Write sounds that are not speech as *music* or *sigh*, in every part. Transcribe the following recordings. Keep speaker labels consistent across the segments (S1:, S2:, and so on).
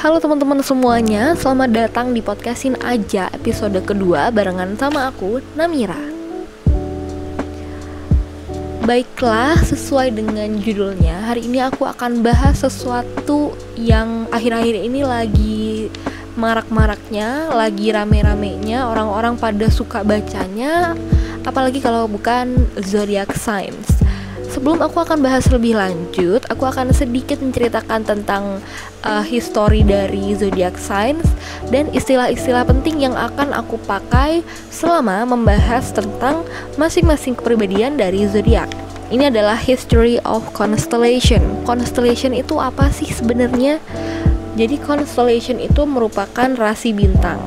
S1: Halo teman-teman semuanya, selamat datang di podcastin aja episode kedua barengan sama aku, Namira. Baiklah, sesuai dengan judulnya, hari ini aku akan bahas sesuatu yang akhir-akhir ini lagi marak-maraknya, lagi rame-ramenya, orang-orang pada suka bacanya, apalagi kalau bukan zodiac signs. Sebelum aku akan bahas lebih lanjut, aku akan sedikit menceritakan tentang uh, histori dari zodiac signs dan istilah-istilah penting yang akan aku pakai selama membahas tentang masing-masing kepribadian dari zodiak. Ini adalah history of constellation. Constellation itu apa sih sebenarnya? Jadi constellation itu merupakan rasi bintang.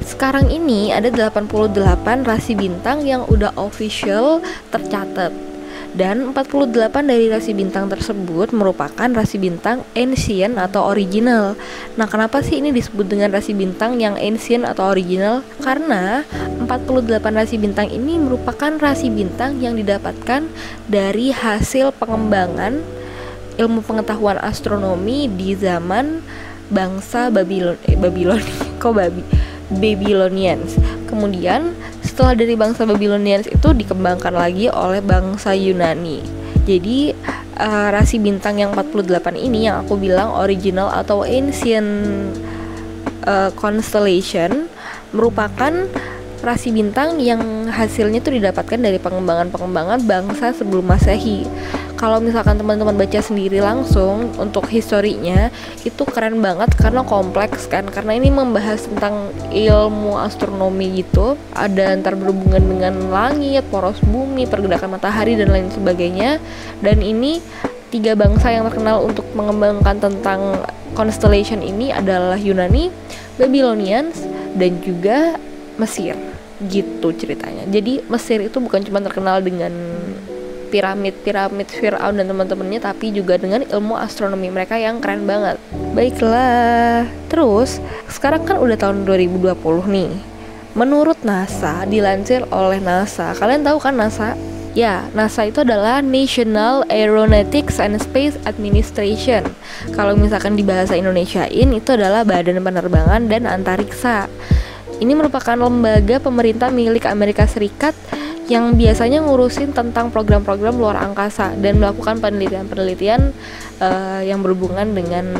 S1: Sekarang ini ada 88 rasi bintang yang udah official tercatat dan 48 dari rasi bintang tersebut merupakan rasi bintang ancient atau original. Nah, kenapa sih ini disebut dengan rasi bintang yang ancient atau original? Karena 48 rasi bintang ini merupakan rasi bintang yang didapatkan dari hasil pengembangan ilmu pengetahuan astronomi di zaman bangsa Babylon eh, Babylon *laughs* kok babi Babylonians. Kemudian setelah dari bangsa Babylonians itu dikembangkan lagi oleh bangsa Yunani. Jadi uh, rasi bintang yang 48 ini yang aku bilang original atau ancient uh, constellation merupakan rasi bintang yang hasilnya itu didapatkan dari pengembangan-pengembangan bangsa sebelum Masehi kalau misalkan teman-teman baca sendiri langsung untuk historinya itu keren banget karena kompleks kan. Karena ini membahas tentang ilmu astronomi gitu. Ada antar berhubungan dengan langit, poros bumi, pergerakan matahari dan lain sebagainya. Dan ini tiga bangsa yang terkenal untuk mengembangkan tentang constellation ini adalah Yunani, Babylonians dan juga Mesir. Gitu ceritanya. Jadi Mesir itu bukan cuma terkenal dengan piramid-piramid Fir'aun dan teman-temannya tapi juga dengan ilmu astronomi mereka yang keren banget. Baiklah. Terus, sekarang kan udah tahun 2020 nih. Menurut NASA, dilansir oleh NASA. Kalian tahu kan NASA? Ya, NASA itu adalah National Aeronautics and Space Administration. Kalau misalkan di bahasa Indonesiain itu adalah Badan Penerbangan dan Antariksa. Ini merupakan lembaga pemerintah milik Amerika Serikat yang biasanya ngurusin tentang program-program luar angkasa dan melakukan penelitian-penelitian uh, yang berhubungan dengan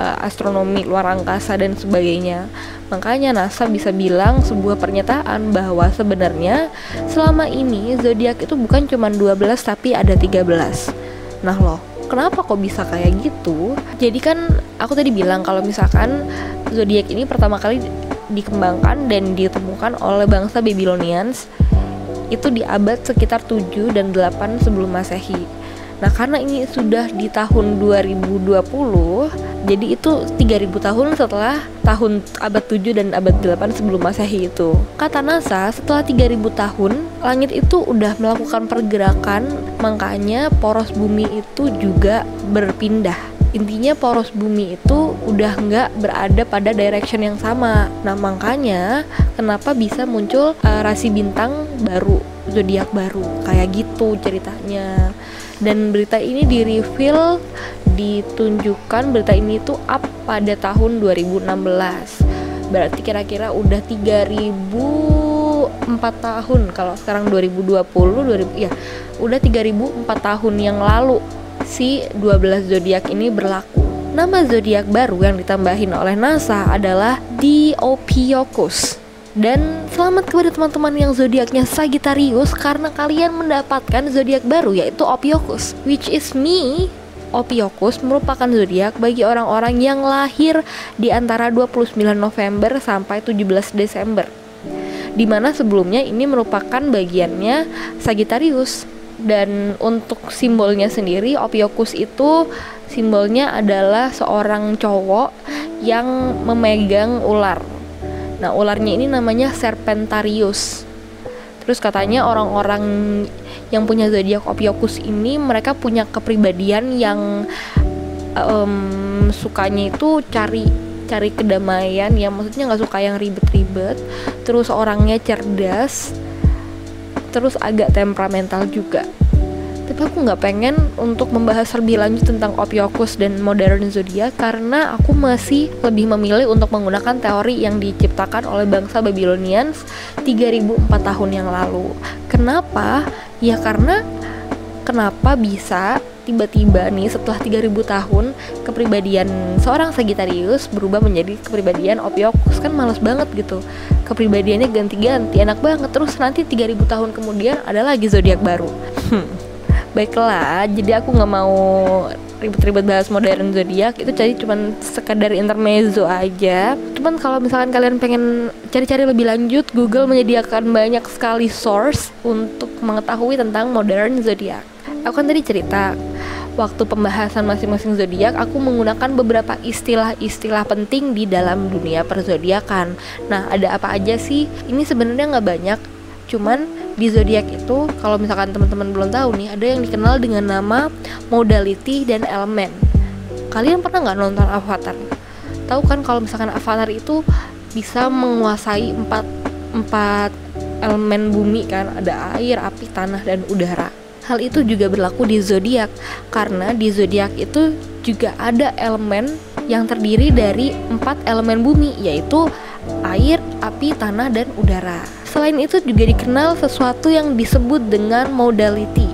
S1: uh, astronomi luar angkasa dan sebagainya. Makanya NASA bisa bilang sebuah pernyataan bahwa sebenarnya selama ini zodiak itu bukan cuma 12 tapi ada 13. Nah loh, kenapa kok bisa kayak gitu? Jadi kan aku tadi bilang kalau misalkan zodiak ini pertama kali dikembangkan dan ditemukan oleh bangsa Babylonians itu di abad sekitar 7 dan 8 sebelum Masehi. Nah, karena ini sudah di tahun 2020, jadi itu 3000 tahun setelah tahun abad 7 dan abad 8 sebelum Masehi itu. Kata NASA, setelah 3000 tahun, langit itu udah melakukan pergerakan, makanya poros bumi itu juga berpindah intinya poros bumi itu udah nggak berada pada direction yang sama. Nah makanya kenapa bisa muncul uh, rasi bintang baru, zodiak baru, kayak gitu ceritanya. Dan berita ini di reveal ditunjukkan berita ini tuh up pada tahun 2016. Berarti kira-kira udah 3004 tahun kalau sekarang 2020 2000 ya udah 3004 tahun yang lalu si 12 zodiak ini berlaku. Nama zodiak baru yang ditambahin oleh NASA adalah Diophiuchus. Dan selamat kepada teman-teman yang zodiaknya Sagittarius karena kalian mendapatkan zodiak baru yaitu Ophiuchus, which is me. Ophiuchus merupakan zodiak bagi orang-orang yang lahir di antara 29 November sampai 17 Desember. Di mana sebelumnya ini merupakan bagiannya Sagittarius dan untuk simbolnya sendiri Opiokus itu simbolnya adalah seorang cowok yang memegang ular. Nah, ularnya ini namanya Serpentarius. Terus katanya orang-orang yang punya zodiak Opiokus ini mereka punya kepribadian yang um, sukanya itu cari cari kedamaian ya maksudnya nggak suka yang ribet-ribet terus orangnya cerdas terus agak temperamental juga tapi aku nggak pengen untuk membahas lebih lanjut tentang Ophiuchus dan modern zodiak karena aku masih lebih memilih untuk menggunakan teori yang diciptakan oleh bangsa Babylonians 3004 tahun yang lalu. Kenapa? Ya karena kenapa bisa tiba-tiba nih setelah 3000 tahun kepribadian seorang Sagittarius berubah menjadi kepribadian Ophiuchus. Kan males banget gitu. Kepribadiannya ganti-ganti enak banget. Terus nanti 3000 tahun kemudian ada lagi zodiak baru. Hmm. baiklah jadi aku nggak mau ribet-ribet bahas modern zodiak. Itu jadi cuman sekadar intermezzo aja. Cuman kalau misalkan kalian pengen cari-cari lebih lanjut Google menyediakan banyak sekali source untuk mengetahui tentang modern zodiak aku kan tadi cerita waktu pembahasan masing-masing zodiak aku menggunakan beberapa istilah-istilah penting di dalam dunia perzodiakan. Nah, ada apa aja sih? Ini sebenarnya nggak banyak, cuman di zodiak itu kalau misalkan teman-teman belum tahu nih, ada yang dikenal dengan nama modality dan elemen. Kalian pernah nggak nonton Avatar? Tahu kan kalau misalkan Avatar itu bisa menguasai empat empat elemen bumi kan, ada air, api, tanah, dan udara Hal itu juga berlaku di zodiak karena di zodiak itu juga ada elemen yang terdiri dari empat elemen bumi yaitu air, api, tanah, dan udara. Selain itu juga dikenal sesuatu yang disebut dengan modality.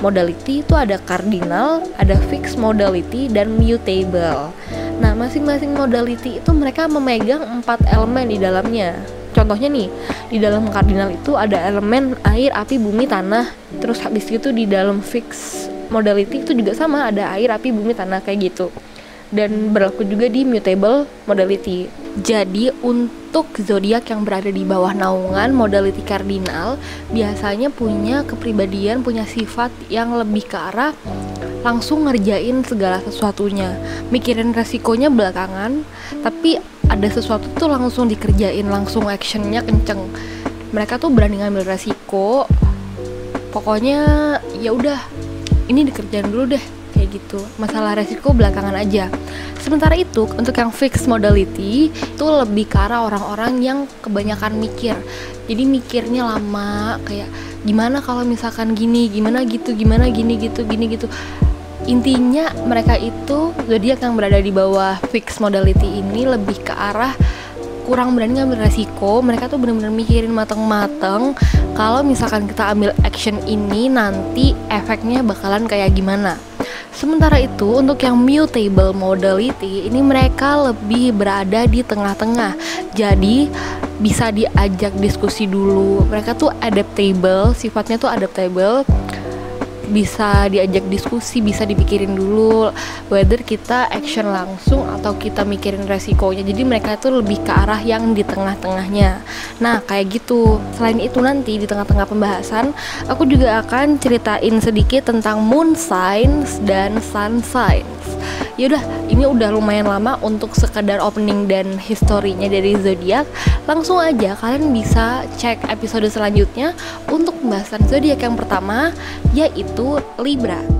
S1: Modality itu ada cardinal, ada fixed modality, dan mutable. Nah, masing-masing modality itu mereka memegang empat elemen di dalamnya contohnya nih di dalam kardinal itu ada elemen air api bumi tanah. Terus habis itu di dalam fix modality itu juga sama ada air api bumi tanah kayak gitu. Dan berlaku juga di mutable modality. Jadi untuk zodiak yang berada di bawah naungan modality kardinal biasanya punya kepribadian, punya sifat yang lebih ke arah langsung ngerjain segala sesuatunya, mikirin resikonya belakangan, tapi ada sesuatu tuh langsung dikerjain langsung actionnya kenceng. Mereka tuh berani ngambil resiko. Pokoknya ya udah ini dikerjain dulu deh kayak gitu. Masalah resiko belakangan aja. Sementara itu untuk yang fixed modality itu lebih ke arah orang-orang yang kebanyakan mikir. Jadi mikirnya lama kayak gimana kalau misalkan gini gimana gitu gimana gini gitu gini gitu intinya mereka itu zodiak yang berada di bawah fixed modality ini lebih ke arah kurang berani ngambil resiko mereka tuh bener-bener mikirin mateng-mateng kalau misalkan kita ambil action ini nanti efeknya bakalan kayak gimana Sementara itu untuk yang mutable modality ini mereka lebih berada di tengah-tengah. Jadi bisa diajak diskusi dulu. Mereka tuh adaptable, sifatnya tuh adaptable bisa diajak diskusi bisa dipikirin dulu whether kita action langsung atau kita mikirin resikonya. Jadi mereka itu lebih ke arah yang di tengah-tengahnya. Nah kayak gitu. Selain itu nanti di tengah-tengah pembahasan aku juga akan ceritain sedikit tentang moon signs dan sun signs yaudah ini udah lumayan lama untuk sekadar opening dan historinya dari zodiak. Langsung aja kalian bisa cek episode selanjutnya untuk pembahasan zodiak yang pertama yaitu Libra